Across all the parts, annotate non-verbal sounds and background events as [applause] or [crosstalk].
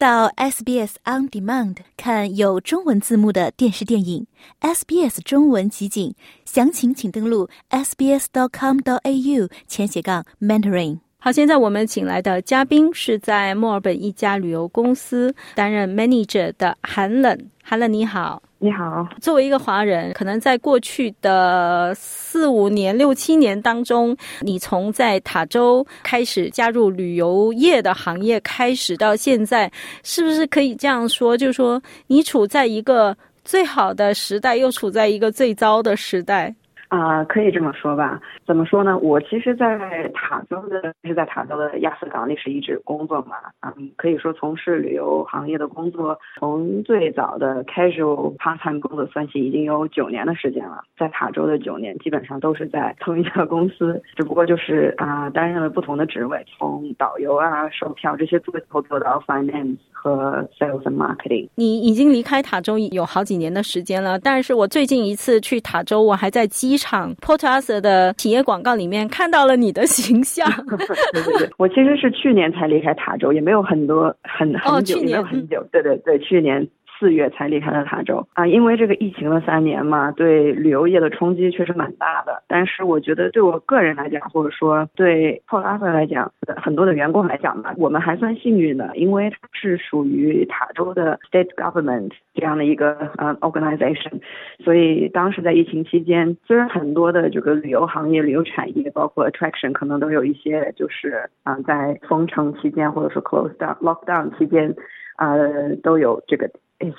到 SBS On Demand 看有中文字幕的电视电影，SBS 中文集锦，详情请登录 sbs dot com dot au 前斜杠 mentoring。好，现在我们请来的嘉宾是在墨尔本一家旅游公司担任 manager 的寒冷。寒冷你好，你好。作为一个华人，可能在过去的四五年、六七年当中，你从在塔州开始加入旅游业的行业开始到现在，是不是可以这样说？就是说，你处在一个最好的时代，又处在一个最糟的时代。啊，可以这么说吧？怎么说呢？我其实，在塔州的，是在塔州的亚斯港历史遗址工作嘛。嗯，可以说从事旅游行业的工作，从最早的 casual part time 工作算起，已经有九年的时间了。在塔州的九年，基本上都是在同一家公司，只不过就是啊，担任了不同的职位，从导游啊、售票这些做后做到 finance 和 sales and marketing。你已经离开塔州有好几年的时间了，但是我最近一次去塔州，我还在机。场 Port Arthur 的企业广告里面看到了你的形象。[laughs] 对对对，我其实是去年才离开塔州，也没有很多很很久，没有很久。对对对，去年。四月才离开了塔州啊，因为这个疫情的三年嘛，对旅游业的冲击确实蛮大的。但是我觉得对我个人来讲，或者说对 Port Arthur 来讲，很多的员工来讲吧，我们还算幸运的，因为它是属于塔州的 State Government 这样的一个呃 organization，所以当时在疫情期间，虽然很多的这个旅游行业、旅游产业，包括 attraction，可能都有一些就是啊在封城期间或者说 close down lockdown 期间，呃都有这个。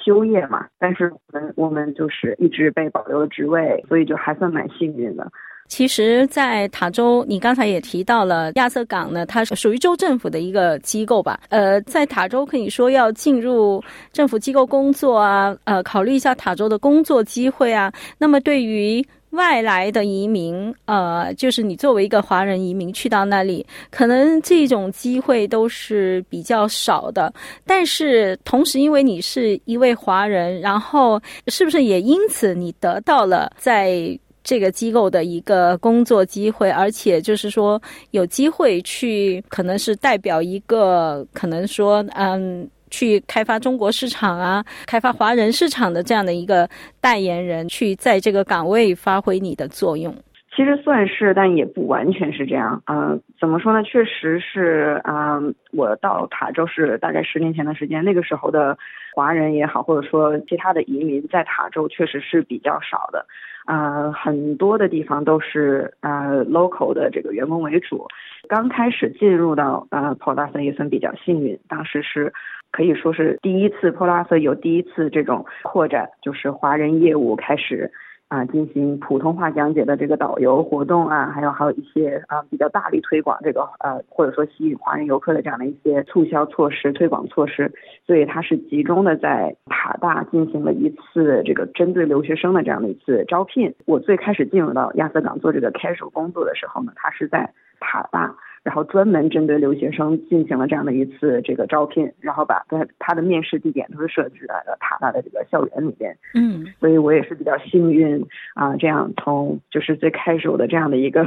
休业嘛，但是我们我们就是一直被保留了职位，所以就还算蛮幸运的。其实，在塔州，你刚才也提到了亚瑟港呢，它是属于州政府的一个机构吧？呃，在塔州可以说要进入政府机构工作啊，呃，考虑一下塔州的工作机会啊。那么对于外来的移民，呃，就是你作为一个华人移民去到那里，可能这种机会都是比较少的。但是同时，因为你是一位华人，然后是不是也因此你得到了在这个机构的一个工作机会，而且就是说有机会去，可能是代表一个，可能说，嗯。去开发中国市场啊，开发华人市场的这样的一个代言人，去在这个岗位发挥你的作用。其实算是，但也不完全是这样。嗯，怎么说呢？确实是，嗯，我到塔州是大概十年前的时间，那个时候的华人也好，或者说其他的移民在塔州确实是比较少的。啊，很多的地方都是呃 local 的这个员工为主。刚开始进入到呃 p o l a s 也算比较幸运，当时是。可以说是第一次 p o l a s 有第一次这种扩展，就是华人业务开始啊进行普通话讲解的这个导游活动啊，还有还有一些啊比较大力推广这个呃或者说吸引华人游客的这样的一些促销措施、推广措施，所以它是集中的在塔大进行了一次这个针对留学生的这样的一次招聘。我最开始进入到亚瑟港做这个 casual 工作的时候呢，它是在塔大。然后专门针对留学生进行了这样的一次这个招聘，然后把他他的面试地点都是设置在了塔大的这个校园里边。嗯，所以我也是比较幸运啊，这样从就是最开始我的这样的一个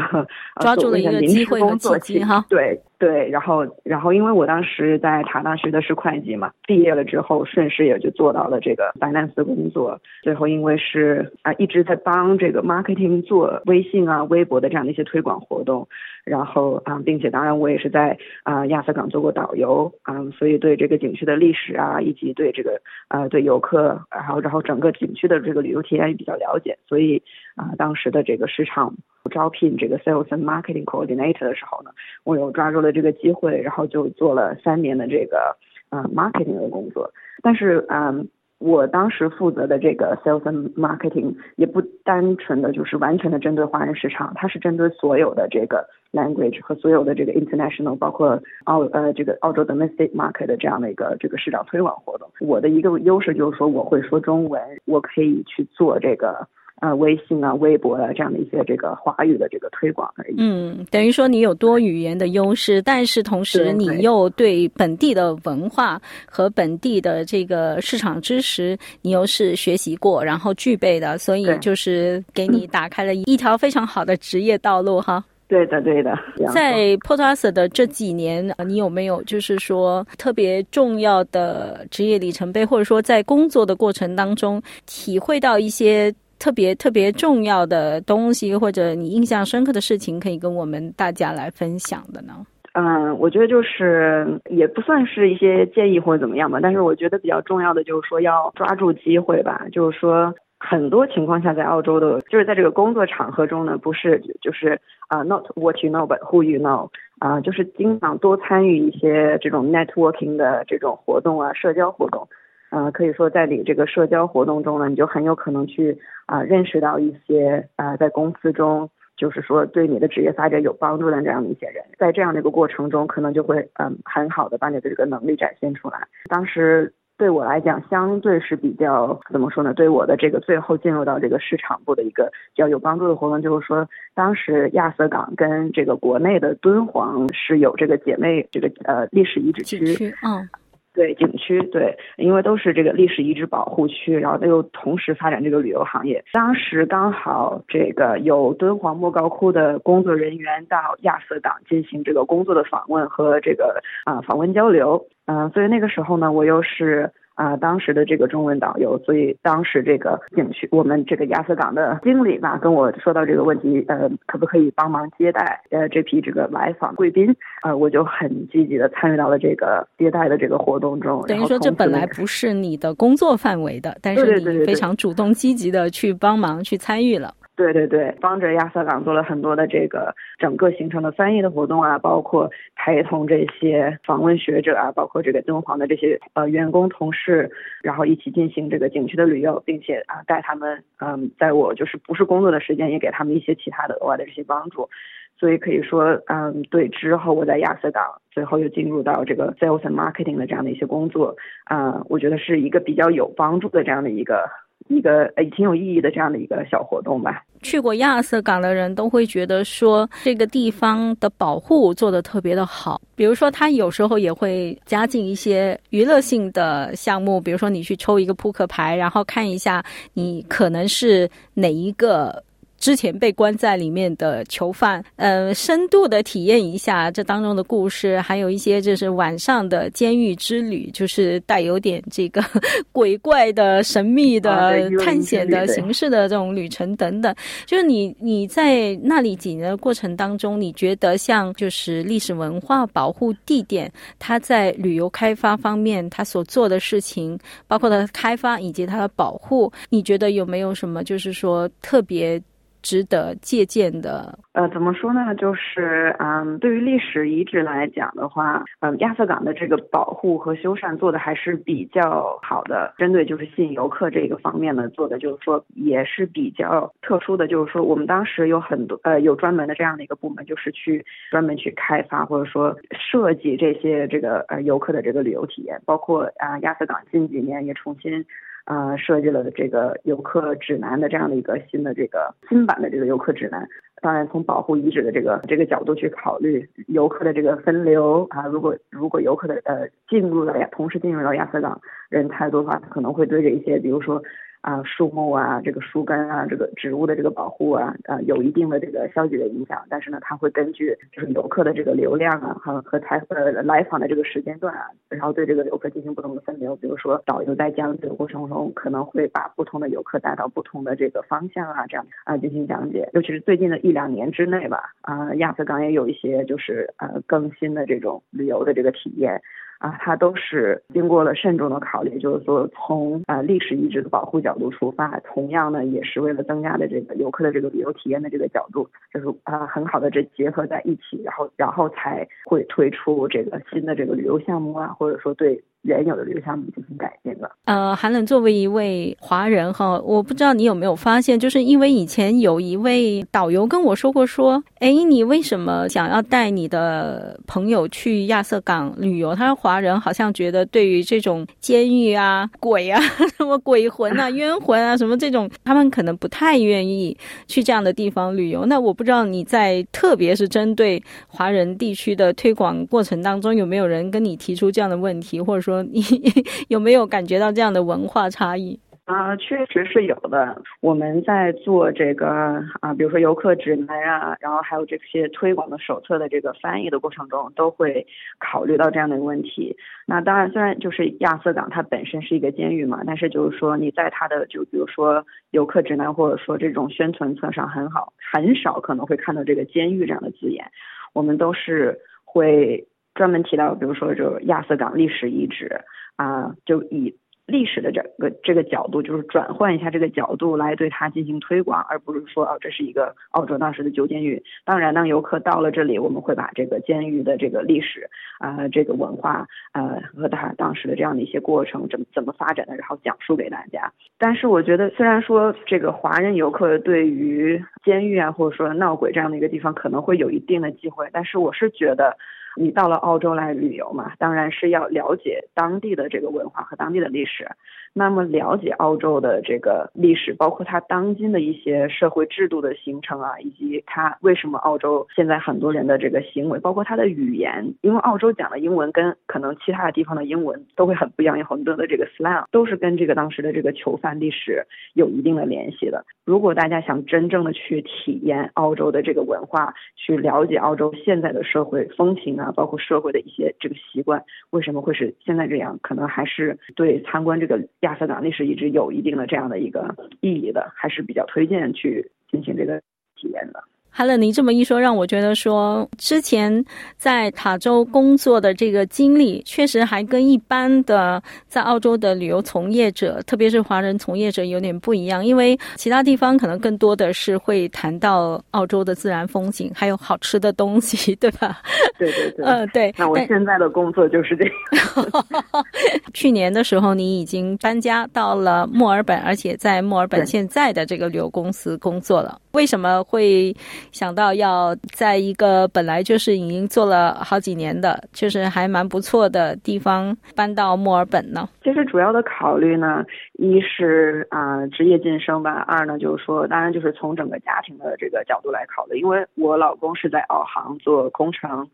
抓住了一个机会和契机哈。对。对，然后，然后，因为我当时在塔大学的是会计嘛，毕业了之后，顺势也就做到了这个 finance 的工作。最后，因为是啊，一直在帮这个 marketing 做微信啊、微博的这样的一些推广活动，然后啊，并且当然我也是在啊亚瑟港做过导游啊，所以对这个景区的历史啊，以及对这个啊对游客，然后然后整个景区的这个旅游体验也比较了解，所以啊，当时的这个市场。招聘这个 sales and marketing coordinator 的时候呢，我有抓住了这个机会，然后就做了三年的这个呃 marketing 的工作。但是嗯，我当时负责的这个 sales and marketing 也不单纯的就是完全的针对华人市场，它是针对所有的这个 language 和所有的这个 international，包括澳呃这个澳洲 domestic market 的这样的一个这个市场推广活动。我的一个优势就是说我会说中文，我可以去做这个。啊，微信啊，微博啊，这样的一些这个华语的这个推广而已。嗯，等于说你有多语言的优势，但是同时你又对本地的文化和本地的这个市场知识，你又是学习过，然后具备的，所以就是给 [laughs] 你打开了一条非常好的职业道路哈。对的，对的。在 Potas 的这几年，你有没有就是说特别重要的职业里程碑，或者说在工作的过程当中体会到一些特别特别重要的东西，或者你印象深刻的事情，可以跟我们大家来分享的呢？嗯，我觉得就是也不算是一些建议或者怎么样吧，但是我觉得比较重要的就是说要抓住机会吧，就是说。很多情况下，在澳洲的，就是在这个工作场合中呢，不是就是啊，not what you know but who you know，啊，就是经常多参与一些这种 networking 的这种活动啊，社交活动，啊，可以说在你这个社交活动中呢，你就很有可能去啊认识到一些啊在公司中就是说对你的职业发展有帮助的这样的一些人，在这样的一个过程中，可能就会嗯很好的把你的这个能力展现出来。当时。对我来讲，相对是比较怎么说呢？对我的这个最后进入到这个市场部的一个比较有帮助的活动，就是说，当时亚瑟港跟这个国内的敦煌是有这个姐妹这个呃历史遗址区，嗯。对景区，对，因为都是这个历史遗址保护区，然后它又同时发展这个旅游行业。当时刚好这个有敦煌莫高窟的工作人员到亚瑟港进行这个工作的访问和这个啊访问交流，嗯，所以那个时候呢，我又是。啊，当时的这个中文导游，所以当时这个景区，我们这个亚瑟港的经理吧，跟我说到这个问题，呃，可不可以帮忙接待呃这批这个来访贵宾？呃，我就很积极的参与到了这个接待的这个活动中。等于说，这本来不是你的工作范围的，但是你非常主动积极的去帮忙去参与了。对对对，帮着亚瑟港做了很多的这个整个行程的翻译的活动啊，包括陪同这些访问学者啊，包括这个敦煌的这些呃员工同事，然后一起进行这个景区的旅游，并且啊带他们嗯，在我就是不是工作的时间，也给他们一些其他的额外的这些帮助，所以可以说嗯对，之后我在亚瑟港最后又进入到这个 sales and marketing 的这样的一些工作啊，我觉得是一个比较有帮助的这样的一个。一个诶挺有意义的这样的一个小活动吧。去过亚瑟港的人都会觉得说，这个地方的保护做的特别的好。比如说，他有时候也会加进一些娱乐性的项目，比如说你去抽一个扑克牌，然后看一下你可能是哪一个。之前被关在里面的囚犯，呃，深度的体验一下这当中的故事，还有一些就是晚上的监狱之旅，就是带有点这个 [laughs] 鬼怪的、神秘的、探险的形式的这种旅程等等。就是你你在那里几年的过程当中，你觉得像就是历史文化保护地点，它在旅游开发方面，它所做的事情，包括它的开发以及它的保护，你觉得有没有什么就是说特别？值得借鉴的，呃，怎么说呢？就是，嗯，对于历史遗址来讲的话，嗯，亚瑟港的这个保护和修缮做的还是比较好的。针对就是吸引游客这个方面呢，做的就是说也是比较特殊的。就是说，我们当时有很多，呃，有专门的这样的一个部门，就是去专门去开发或者说设计这些这个呃游客的这个旅游体验，包括啊，亚瑟港近几年也重新。啊，设计了这个游客指南的这样的一个新的这个新版的这个游客指南。当然，从保护遗址的这个这个角度去考虑游客的这个分流啊，如果如果游客的呃进入了亚，同时进入到亚瑟港人太多的话，可能会对这一些，比如说。啊，树木啊，这个树根啊，这个植物的这个保护啊，啊，有一定的这个消极的影响。但是呢，它会根据就是游客的这个流量啊，和和采呃来访的这个时间段啊，然后对这个游客进行不同的分流。比如说，导游在讲解的过程中，可能会把不同的游客带到不同的这个方向啊，这样啊进行讲解。尤其是最近的一两年之内吧，啊，亚瑟港也有一些就是呃更新的这种旅游的这个体验。啊，它都是经过了慎重的考虑，就是说从啊历史遗址的保护角度出发，同样呢也是为了增加的这个游客的这个旅游体验的这个角度，就是啊很好的这结合在一起，然后然后才会推出这个新的这个旅游项目啊，或者说对。原有的这个项目进行改变了。呃，韩冷作为一位华人哈，我不知道你有没有发现，就是因为以前有一位导游跟我说过，说，哎，你为什么想要带你的朋友去亚瑟港旅游？他说，华人好像觉得对于这种监狱啊、鬼啊、什么鬼魂啊、冤魂啊什么这种，他们可能不太愿意去这样的地方旅游。那我不知道你在特别是针对华人地区的推广过程当中，有没有人跟你提出这样的问题，或者说？你 [laughs] 有没有感觉到这样的文化差异？啊，确实是有的。我们在做这个啊，比如说游客指南啊，然后还有这些推广的手册的这个翻译的过程中，都会考虑到这样的一个问题。那当然，虽然就是亚瑟港它本身是一个监狱嘛，但是就是说你在它的就比如说游客指南或者说这种宣传册上很好很少可能会看到这个监狱这样的字眼，我们都是会专门提到，比如说就亚瑟港历史遗址啊，就以。历史的这个这个角度，就是转换一下这个角度来对它进行推广，而不是说哦，这是一个澳洲当时的旧监狱。当然，当游客到了这里，我们会把这个监狱的这个历史啊，这个文化呃和它当时的这样的一些过程怎么怎么发展的，然后讲述给大家。但是，我觉得虽然说这个华人游客对于监狱啊，或者说闹鬼这样的一个地方可能会有一定的忌讳，但是我是觉得。你到了澳洲来旅游嘛，当然是要了解当地的这个文化和当地的历史。那么了解澳洲的这个历史，包括它当今的一些社会制度的形成啊，以及它为什么澳洲现在很多人的这个行为，包括它的语言，因为澳洲讲的英文跟可能其他的地方的英文都会很不一样，有很多的这个 slang 都是跟这个当时的这个囚犯历史有一定的联系的。如果大家想真正的去体验澳洲的这个文化，去了解澳洲现在的社会风情啊，包括社会的一些这个习惯，为什么会是现在这样，可能还是对参观这个。亚瑟港历史一直有一定的这样的一个意义的，还是比较推荐去进行这个体验的。哈勒尼这么一说，让我觉得说，之前在塔州工作的这个经历，确实还跟一般的在澳洲的旅游从业者，特别是华人从业者有点不一样。因为其他地方可能更多的是会谈到澳洲的自然风景，还有好吃的东西，对吧？对 [laughs] 对对，嗯，对。那我现在的工作就是这样。[laughs] 去年的时候，你已经搬家到了墨尔本，而且在墨尔本现在的这个旅游公司工作了。为什么会？想到要在一个本来就是已经做了好几年的，就是还蛮不错的地方搬到墨尔本呢？其实主要的考虑呢，一是啊职业晋升吧，二呢就是说，当然就是从整个家庭的这个角度来考虑，因为我老公是在澳航做工程，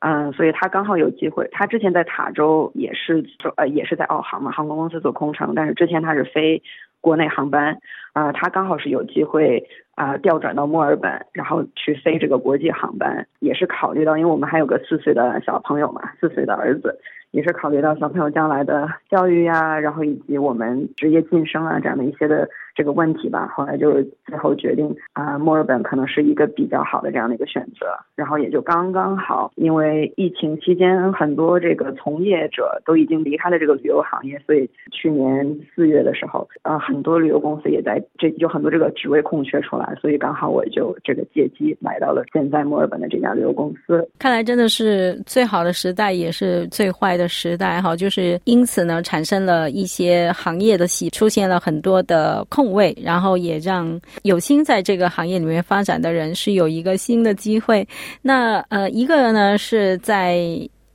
嗯，所以他刚好有机会。他之前在塔州也是做呃也是在澳航嘛，航空公司做空乘，但是之前他是飞国内航班，啊，他刚好是有机会。啊，调转到墨尔本，然后去飞这个国际航班，也是考虑到，因为我们还有个四岁的小朋友嘛，四岁的儿子。也是考虑到小朋友将来的教育呀，然后以及我们职业晋升啊这样的一些的这个问题吧。后来就最后决定啊，墨尔本可能是一个比较好的这样的一个选择。然后也就刚刚好，因为疫情期间很多这个从业者都已经离开了这个旅游行业，所以去年四月的时候，呃，很多旅游公司也在这有很多这个职位空缺出来，所以刚好我就这个借机来到了现在墨尔本的这家旅游公司。看来真的是最好的时代，也是最坏。的时代哈，就是因此呢，产生了一些行业的洗，出现了很多的空位，然后也让有心在这个行业里面发展的人是有一个新的机会。那呃，一个呢是在。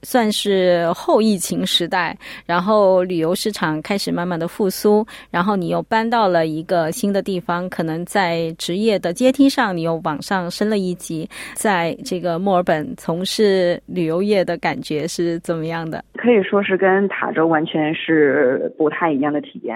算是后疫情时代，然后旅游市场开始慢慢的复苏，然后你又搬到了一个新的地方，可能在职业的阶梯上你又往上升了一级，在这个墨尔本从事旅游业的感觉是怎么样的？可以说是跟塔州完全是不太一样的体验。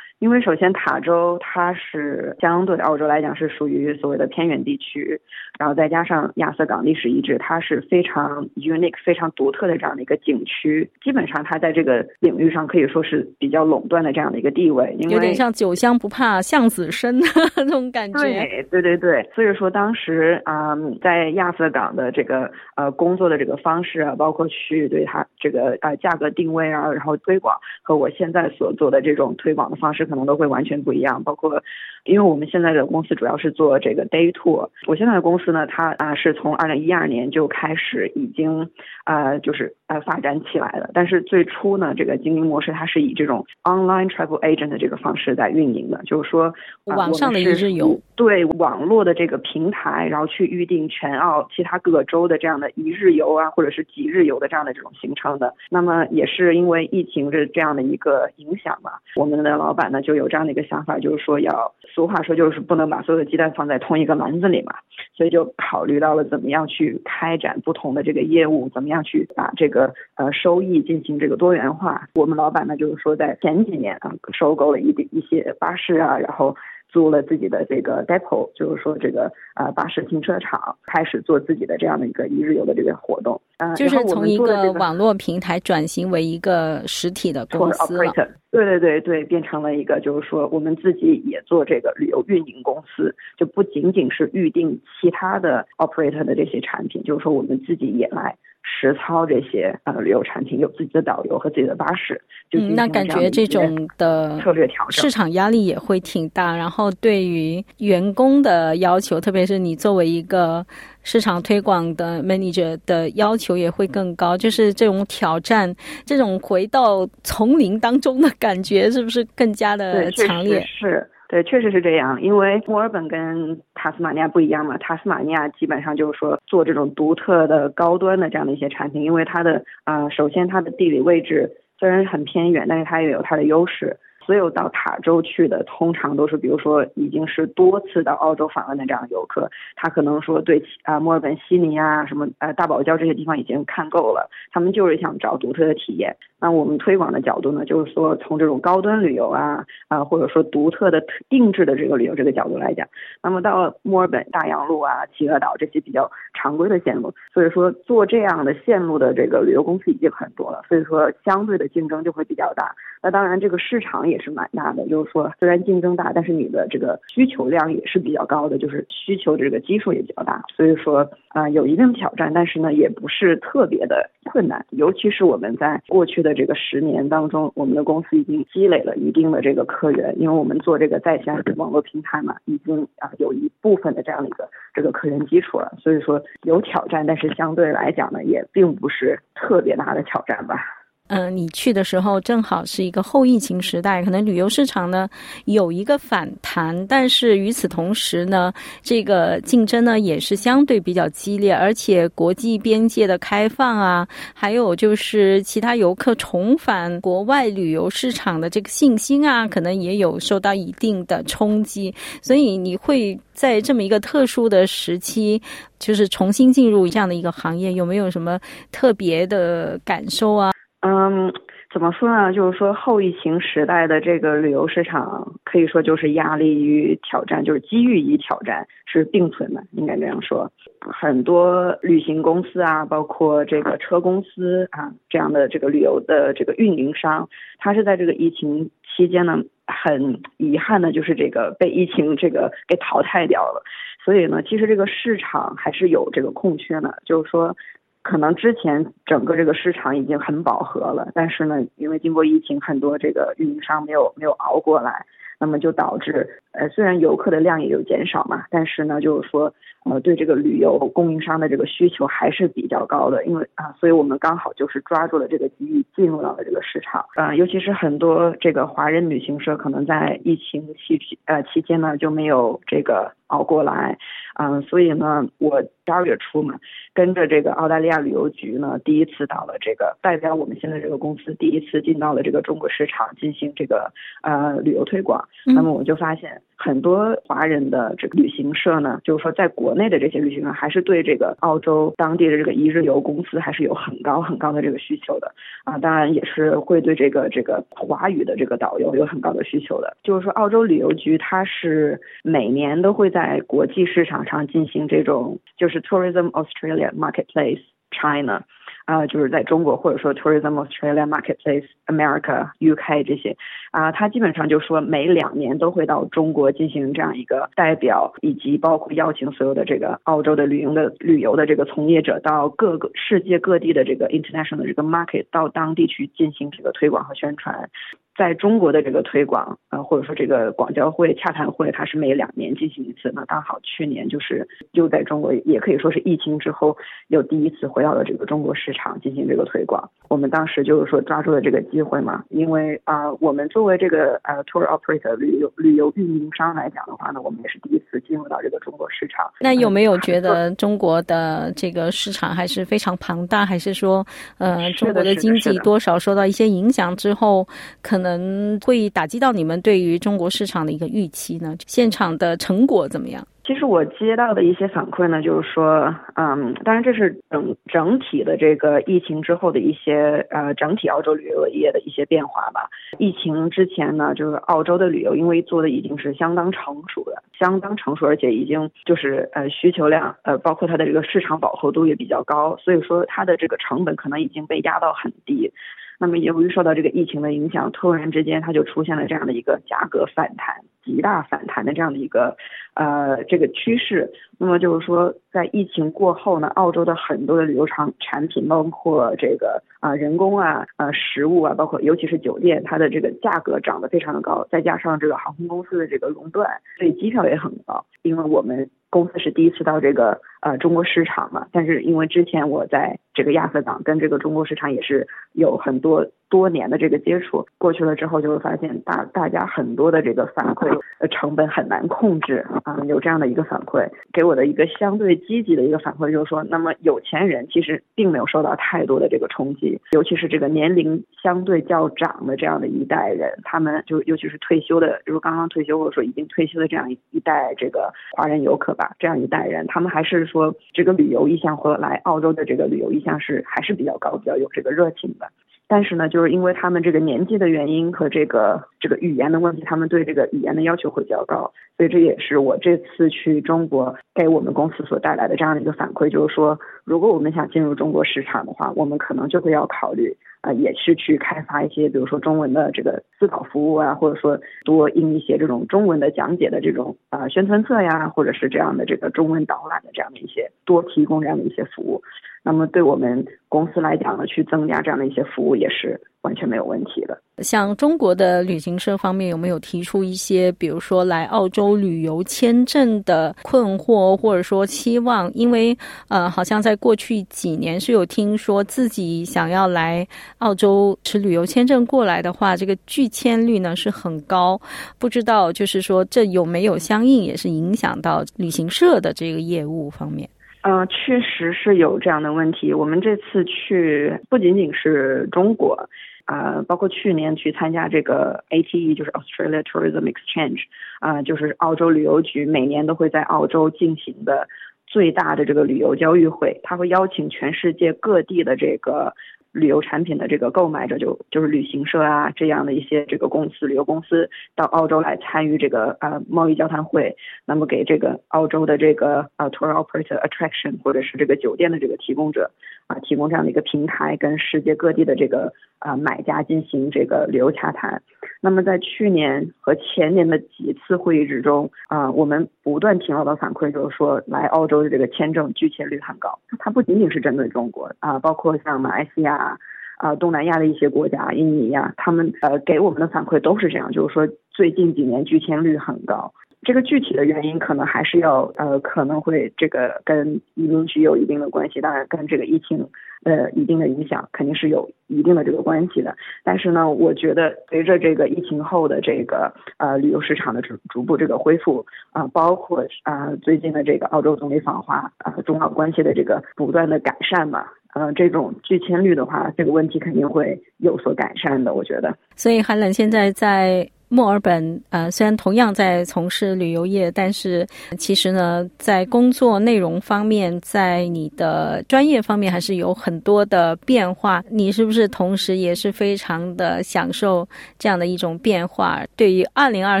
因为首先塔州它是相对澳洲来讲是属于所谓的偏远地区，然后再加上亚瑟港历史遗址，它是非常 unique、非常独特的这样的一个景区，基本上它在这个领域上可以说是比较垄断的这样的一个地位。有点像酒香不怕巷子深的 [laughs] 那种感觉。对对对对，所以说当时啊，在亚瑟港的这个呃工作的这个方式啊，包括去对它这个呃价格定位啊，然后推广和我现在所做的这种推广的方式。可能都会完全不一样，包括，因为我们现在的公司主要是做这个 day two，。我现在的公司呢，它啊是从二零一二年就开始已经啊就是呃发展起来的。但是最初呢，这个经营模式它是以这种 online travel agent 的这个方式在运营的，就是说网上的一日游，对网络的这个平台，然后去预定全澳其他各个州的这样的一日游啊，或者是几日游的这样的这种行程的。那么也是因为疫情这这样的一个影响嘛，我们的老板。呢就有这样的一个想法，就是说要俗话说就是不能把所有的鸡蛋放在同一个篮子里嘛，所以就考虑到了怎么样去开展不同的这个业务，怎么样去把这个呃收益进行这个多元化。我们老板呢就是说在前几年啊收购了一一些巴士啊，然后。租了自己的这个 depot，就是说这个呃巴士停车场，开始做自己的这样的一个一日游的这个活动。嗯，就是从一个网络平台转型为一个实体的公司了。对对对对，变成了一个就是说我们自己也做这个旅游运营公司，就不仅仅是预定其他的 operator 的这些产品，就是说我们自己也来。实操这些呃旅游产品，有自己的导游和自己的巴士，就那感觉这种的策略调整，市场压力也会挺大。然后对于员工的要求，特别是你作为一个市场推广的 manager 的要求也会更高。就是这种挑战，这种回到丛林当中的感觉，是不是更加的强烈？是。对，确实是这样。因为墨尔本跟塔斯马尼亚不一样嘛，塔斯马尼亚基本上就是说做这种独特的高端的这样的一些产品，因为它的啊，首先它的地理位置虽然很偏远，但是它也有它的优势。所有到塔州去的，通常都是比如说已经是多次到澳洲访问的这样的游客，他可能说对啊墨尔本、悉尼啊什么呃大堡礁这些地方已经看够了，他们就是想找独特的体验。那我们推广的角度呢，就是说从这种高端旅游啊啊或者说独特的定制的这个旅游这个角度来讲，那么到墨尔本大洋路啊、企鹅岛这些比较常规的线路，所以说做这样的线路的这个旅游公司已经很多了，所以说相对的竞争就会比较大。那当然这个市场也。是蛮大的，就是说虽然竞争大，但是你的这个需求量也是比较高的，就是需求这个基数也比较大，所以说啊有一定挑战，但是呢也不是特别的困难，尤其是我们在过去的这个十年当中，我们的公司已经积累了一定的这个客源，因为我们做这个在线网络平台嘛，已经啊有一部分的这样的一个这个客源基础了，所以说有挑战，但是相对来讲呢，也并不是特别大的挑战吧。嗯，你去的时候正好是一个后疫情时代，可能旅游市场呢有一个反弹，但是与此同时呢，这个竞争呢也是相对比较激烈，而且国际边界的开放啊，还有就是其他游客重返国外旅游市场的这个信心啊，可能也有受到一定的冲击。所以你会在这么一个特殊的时期，就是重新进入这样的一个行业，有没有什么特别的感受啊？嗯，怎么说呢？就是说后疫情时代的这个旅游市场，可以说就是压力与挑战，就是机遇与挑战是并存的，应该这样说。很多旅行公司啊，包括这个车公司啊，这样的这个旅游的这个运营商，他是在这个疫情期间呢，很遗憾的就是这个被疫情这个给淘汰掉了。所以呢，其实这个市场还是有这个空缺的，就是说。可能之前整个这个市场已经很饱和了，但是呢，因为经过疫情，很多这个运营商没有没有熬过来，那么就导致，呃，虽然游客的量也有减少嘛，但是呢，就是说，呃，对这个旅游供应商的这个需求还是比较高的，因为啊，所以我们刚好就是抓住了这个机遇，进入到了这个市场，啊，尤其是很多这个华人旅行社，可能在疫情期呃期间呢就没有这个熬过来，嗯，所以呢，我十二月初嘛。跟着这个澳大利亚旅游局呢，第一次到了这个代表我们现在这个公司第一次进到了这个中国市场进行这个呃旅游推广。那么我就发现很多华人的这个旅行社呢，就是说在国内的这些旅行社还是对这个澳洲当地的这个一日游公司还是有很高很高的这个需求的啊。当然也是会对这个这个华语的这个导游有很高的需求的。就是说澳洲旅游局它是每年都会在国际市场上进行这种就是 Tourism Australia。Marketplace China，啊，就是在中国或者说 Tourism Australia Marketplace America UK 这些，啊，他基本上就说每两年都会到中国进行这样一个代表，以及包括邀请所有的这个澳洲的旅游的旅游的这个从业者到各个世界各地的这个 international 的这个 market 到当地去进行这个推广和宣传。在中国的这个推广，呃，或者说这个广交会、洽谈会，它是每两年进行一次。那刚好去年就是又在中国，也可以说是疫情之后又第一次回到了这个中国市场进行这个推广。我们当时就是说抓住了这个机会嘛，因为啊，我们作为这个呃 tour operator 旅游旅游运营商来讲的话呢，我们也是第一司进入到这个中国市场。那有没有觉得中国的这个市场还是非常庞大，还是说，呃，中国的经济多少受到一些影响之后，可能会打击到你们对于中国市场的一个预期呢？现场的成果怎么样？其实我接到的一些反馈呢，就是说，嗯，当然这是整整体的这个疫情之后的一些呃整体澳洲旅游业的一些变化吧。疫情之前呢，就是澳洲的旅游因为做的已经是相当成熟的，相当成熟，而且已经就是呃需求量呃包括它的这个市场饱和度也比较高，所以说它的这个成本可能已经被压到很低。那么由于受到这个疫情的影响，突然之间它就出现了这样的一个价格反弹，极大反弹的这样的一个呃这个趋势。那么就是说，在疫情过后呢，澳洲的很多的旅游产产品，包括这个啊人工啊、呃食物啊，包括尤其是酒店，它的这个价格涨得非常的高，再加上这个航空公司的这个熔断，所以机票也很高。因为我们公司是第一次到这个呃中国市场嘛，但是因为之前我在这个亚瑟港跟这个中国市场也是有很多多年的这个接触，过去了之后就会发现大大家很多的这个反馈，呃成本很难控制啊，有这样的一个反馈给。我的一个相对积极的一个反馈就是说，那么有钱人其实并没有受到太多的这个冲击，尤其是这个年龄相对较长的这样的一代人，他们就尤其是退休的，就是刚刚退休或者说已经退休的这样一代这个华人游客吧，这样一代人，他们还是说这个旅游意向和来澳洲的这个旅游意向是还是比较高，比较有这个热情的。但是呢，就是因为他们这个年纪的原因和这个这个语言的问题，他们对这个语言的要求会比较高，所以这也是我这次去中国给我们公司所带来的这样的一个反馈，就是说，如果我们想进入中国市场的话，我们可能就会要考虑啊，也是去开发一些，比如说中文的这个思考服务啊，或者说多印一些这种中文的讲解的这种啊宣传册呀，或者是这样的这个中文导览的这样的一些，多提供这样的一些服务。那么对我们公司来讲呢，去增加这样的一些服务也是完全没有问题的。像中国的旅行社方面有没有提出一些，比如说来澳洲旅游签证的困惑，或者说期望？因为呃，好像在过去几年是有听说自己想要来澳洲持旅游签证过来的话，这个拒签率呢是很高。不知道就是说这有没有相应也是影响到旅行社的这个业务方面？嗯，确实是有这样的问题。我们这次去不仅仅是中国，呃，包括去年去参加这个 ATE，就是 Australia Tourism Exchange，啊，就是澳洲旅游局每年都会在澳洲进行的最大的这个旅游交易会，他会邀请全世界各地的这个。旅游产品的这个购买者就就是旅行社啊这样的一些这个公司旅游公司到澳洲来参与这个呃贸易交谈会，那么给这个澳洲的这个呃 tour operator attraction 或者是这个酒店的这个提供者啊提供这样的一个平台，跟世界各地的这个啊买家进行这个旅游洽谈。那么在去年和前年的几次会议之中啊，我们不断听到的反馈就是说来澳洲的这个签证拒签率很高，它不仅仅是针对中国啊，包括像马来西亚。啊，东南亚的一些国家，印尼呀，他们呃给我们的反馈都是这样，就是说最近几年拒签率很高。这个具体的原因可能还是要呃可能会这个跟移民局有一定的关系，当然跟这个疫情呃一定的影响肯定是有一定的这个关系的。但是呢，我觉得随着这个疫情后的这个呃旅游市场的逐逐步这个恢复啊，包括啊最近的这个澳洲总理访华啊，中澳关系的这个不断的改善嘛。呃，这种拒签率的话，这个问题肯定会有所改善的，我觉得。所以，韩冷现在在墨尔本，呃，虽然同样在从事旅游业，但是其实呢，在工作内容方面，在你的专业方面，还是有很多的变化。你是不是同时也是非常的享受这样的一种变化？对于二零二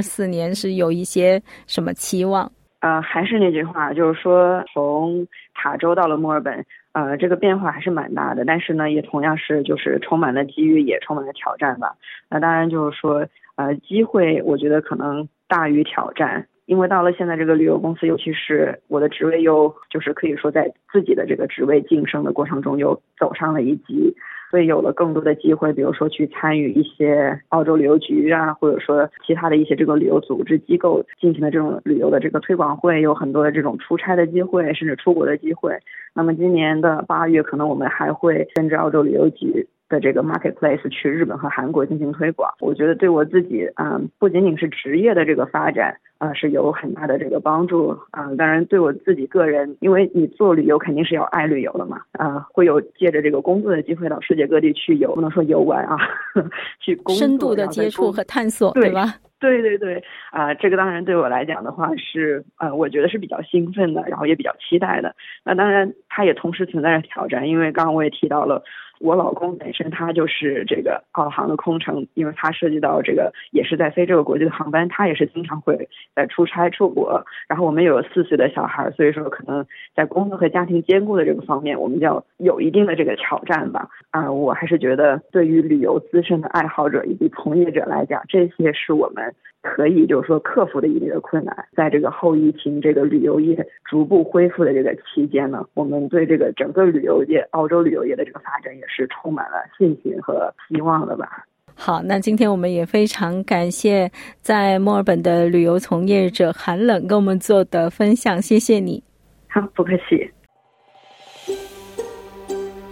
四年，是有一些什么期望？呃，还是那句话，就是说从塔州到了墨尔本。呃，这个变化还是蛮大的，但是呢，也同样是就是充满了机遇，也充满了挑战吧。那当然就是说，呃，机会我觉得可能大于挑战，因为到了现在这个旅游公司，尤其是我的职位又就是可以说在自己的这个职位晋升的过程中又走上了一级。所以有了更多的机会，比如说去参与一些澳洲旅游局啊，或者说其他的一些这个旅游组织机构进行的这种旅游的这个推广会，有很多的这种出差的机会，甚至出国的机会。那么今年的八月，可能我们还会跟着澳洲旅游局的这个 marketplace 去日本和韩国进行推广。我觉得对我自己，嗯，不仅仅是职业的这个发展，啊，是有很大的这个帮助。啊，当然对我自己个人，因为你做旅游肯定是要爱旅游的嘛，啊，会有借着这个工作的机会到世界各地去游，不能说游玩啊，[laughs] 去深度的接触和探索，对吧？[laughs] 对对对，啊，这个当然对我来讲的话是，呃，我觉得是比较兴奋的，然后也比较期待的。那当然，它也同时存在着挑战，因为刚刚我也提到了。我老公本身他就是这个澳航的空乘，因为他涉及到这个也是在飞这个国际的航班，他也是经常会在出差出国。然后我们有四岁的小孩，所以说可能在工作和家庭兼顾的这个方面，我们要有一定的这个挑战吧。啊，我还是觉得对于旅游资深的爱好者以及从业者来讲，这些是我们。可以就是说克服的一定的困难，在这个后疫情这个旅游业逐步恢复的这个期间呢，我们对这个整个旅游业、澳洲旅游业的这个发展也是是充满了信心和希望的吧。好，那今天我们也非常感谢在墨尔本的旅游从业者韩冷跟我们做的分享，谢谢你。好，不客气。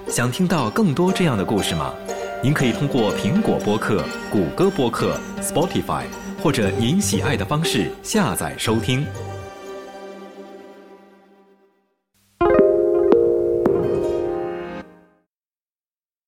想听到更多这样的故事吗？您可以通过苹果播客、谷歌播客、Spotify。或者您喜爱的方式下载收听。